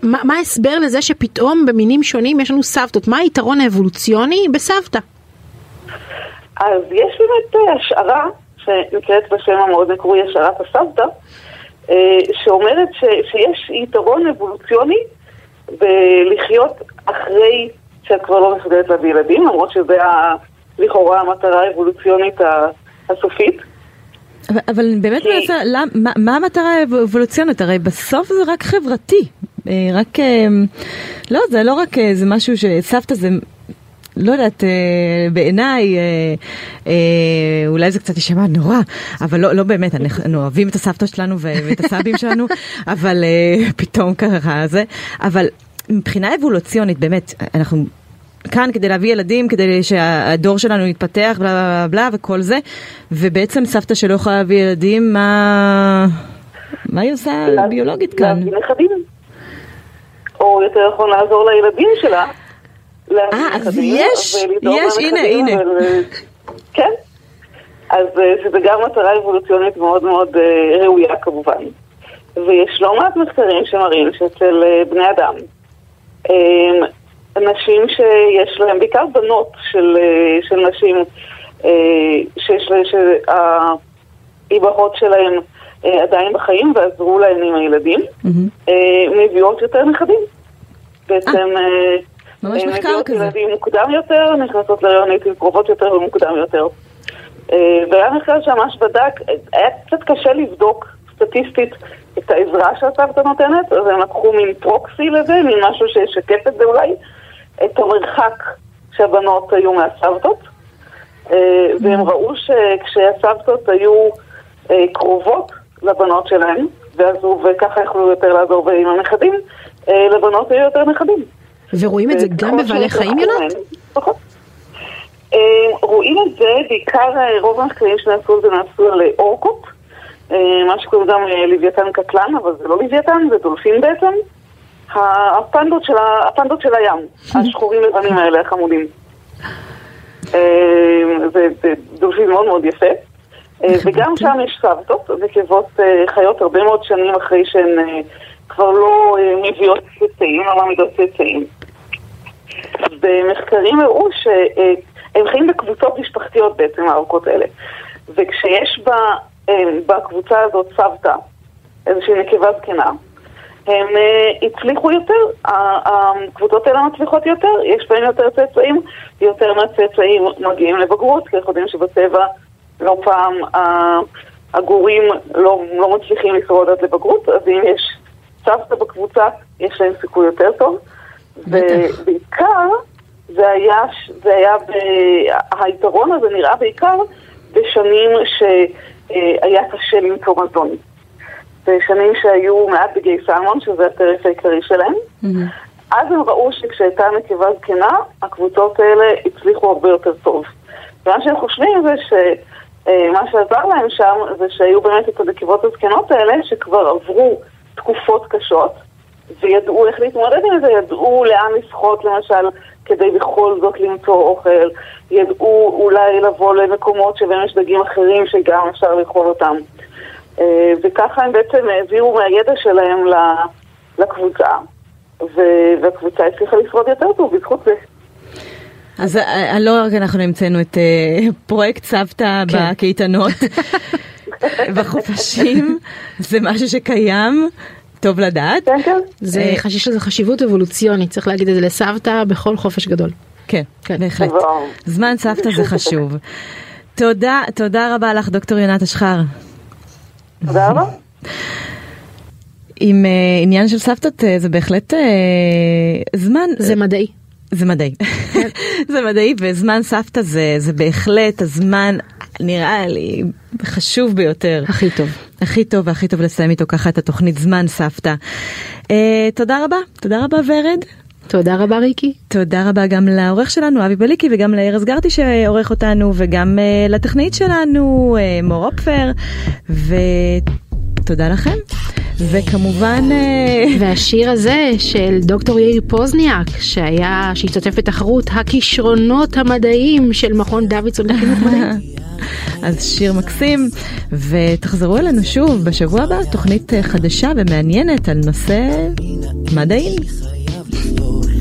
מה מה ההסבר לזה שפתאום במינים שונים יש לנו סבתות? מה היתרון האבולוציוני בסבתא? אז יש באמת אה, השערה, שנקראת בשם המאוד מקורי השערת הסבתא, אה, שאומרת ש, שיש יתרון אבולוציוני בלחיות אחרי שאת כבר לא מסוגלת להביא ילדים, למרות שזה ה- לכאורה המטרה האבולוציונית הסופית. אבל, אבל באמת כי- מנסה, למ, מה, מה המטרה האבולוציונית? הרי בסוף זה רק חברתי. אה, רק, אה, לא, זה לא רק אה, זה משהו שסבתא זה... לא יודעת, אה, בעיניי, אה, אה, אולי זה קצת יישמע נורא, אבל לא, לא באמת, אנחנו אוהבים את הסבתא שלנו ואת הסבים שלנו, אבל אה, פתאום ככה זה, אבל מבחינה אבולוציונית, באמת, אנחנו כאן כדי להביא ילדים, כדי שהדור שלנו יתפתח, בלה בלה בלה וכל זה, ובעצם סבתא שלא יכולה להביא ילדים, מה, מה היא עושה ביולוגית כאן? להביא נכדים. או יותר נכון לעזור לילדים שלה. אה, אז יש, יש, הנה, הנה. אה, כן. אז אה, שזה גם מטרה אבולוציונית מאוד מאוד אה, ראויה כמובן. ויש לא מעט מחקרים שמראים שאצל בני אדם, נשים שיש להן, בעיקר בנות של, אה, של נשים אה, שיש להן, שהאימהות שלהן אה, עדיין בחיים ועזרו להן עם הילדים, אה, מביאות יותר נכדים. בעצם ממש מחקר מביאות כזה. ילדים מוקדם יותר, נכנסות להריון לעיתים קרובות יותר ומוקדם יותר. והיה מחקר שממש בדק, היה קצת קשה לבדוק סטטיסטית את העזרה שהסבתא נותנת, אז הם לקחו מין פרוקסי לזה, מין משהו שישקף את זה אולי, את המרחק שהבנות היו מהסבתות. אה, והם ראו שכשהסבתות היו אה, קרובות לבנות שלהם, ועזרו, וככה יכלו יותר לעזור עם הנכדים, אה, לבנות היו יותר נכדים. ורואים את זה גם בבעלי חיים, יונת? פחות. אה, רואים את זה, בעיקר רוב המחקרים שנעשו על זה נעשו על אורקות, מה שקוראים גם לוויתן קטלן, אבל זה לא לוויתן, זה דולפין בעצם. הפנדות של, הפנדות של הים, השחורים לבנים האלה, החמודים. אה, זה, דולפין מאוד מאוד יפה. אה, וגם שם יש סבתות, נקבות אה, חיות הרבה מאוד שנים אחרי שהן אה, כבר לא מביאות צאצאים, לא מעמידות צאצאים. במחקרים הראו שהם חיים בקבוצות משפחתיות בעצם, הארוכות האלה. וכשיש בה, בקבוצה הזאת סבתא, איזושהי נקבה זקנה, הם אה, הצליחו יותר, הקבוצות האלה מצליחות יותר, יש בהם יותר צאצאים, יותר מהצאצאים מגיעים לבגרות, כי אנחנו יודעים שבטבע לא פעם ה- הגורים לא, לא מצליחים לשרוד עד לבגרות, אז אם יש סבתא בקבוצה, יש להם סיכוי יותר טוב. ובעיקר, זה היה, זה היה, ב... היתרון הזה נראה בעיקר בשנים שהיה קשה למצוא מזון. בשנים שהיו מעט דגי סלמון, שזה הטרף העיקרי שלהם. אז הם ראו שכשהייתה נקבה זקנה, הקבוצות האלה הצליחו הרבה יותר טוב. ומה שהם חושבים זה שמה שעזר להם שם זה שהיו באמת את הנקבות הזקנות האלה שכבר עברו תקופות קשות וידעו איך להתמודד עם זה, ידעו לאן לשחות למשל כדי בכל זאת למצוא אוכל, ידעו אולי לבוא למקומות שבהם יש דגים אחרים שגם אפשר לאכול אותם. אה, וככה הם בעצם העבירו מהידע שלהם לקבוצה, והקבוצה הצליחה לשרוד יותר טוב בזכות זה. אז אה, אה, לא רק אנחנו המצאנו את פרויקט סבתא כן. בקייטנות, בחופשים, זה משהו שקיים, טוב לדעת. כן, כן. זה יש לזה חשיבות אבולוציונית, צריך להגיד את זה לסבתא בכל חופש גדול. כן, כן. בהחלט. זמן סבתא זה חשוב. תודה, תודה רבה לך דוקטור יונת אשחר. תודה רבה. עם אה, עניין של סבתות אה, זה בהחלט אה, זמן, זה מדעי. זה מדעי, זה מדעי וזמן סבתא זה, זה בהחלט הזמן נראה לי חשוב ביותר. הכי טוב. הכי טוב והכי טוב לסיים איתו ככה את התוכנית זמן סבתא. אה, תודה רבה, תודה רבה ורד. תודה רבה ריקי. תודה רבה גם לעורך שלנו אבי בליקי וגם לארז גרטי שעורך אותנו וגם uh, לטכנאית שלנו uh, מור אופפר ותודה לכם וכמובן uh, והשיר הזה של דוקטור יאיר פוזניאק שהיה שהשתתף בתחרות הכישרונות המדעיים של מכון דוידסון לחינוך מדעי. אז שיר מקסים ותחזרו אלינו שוב בשבוע הבא תוכנית אה, חדשה ומעניינת על נושא מדעים. the floor.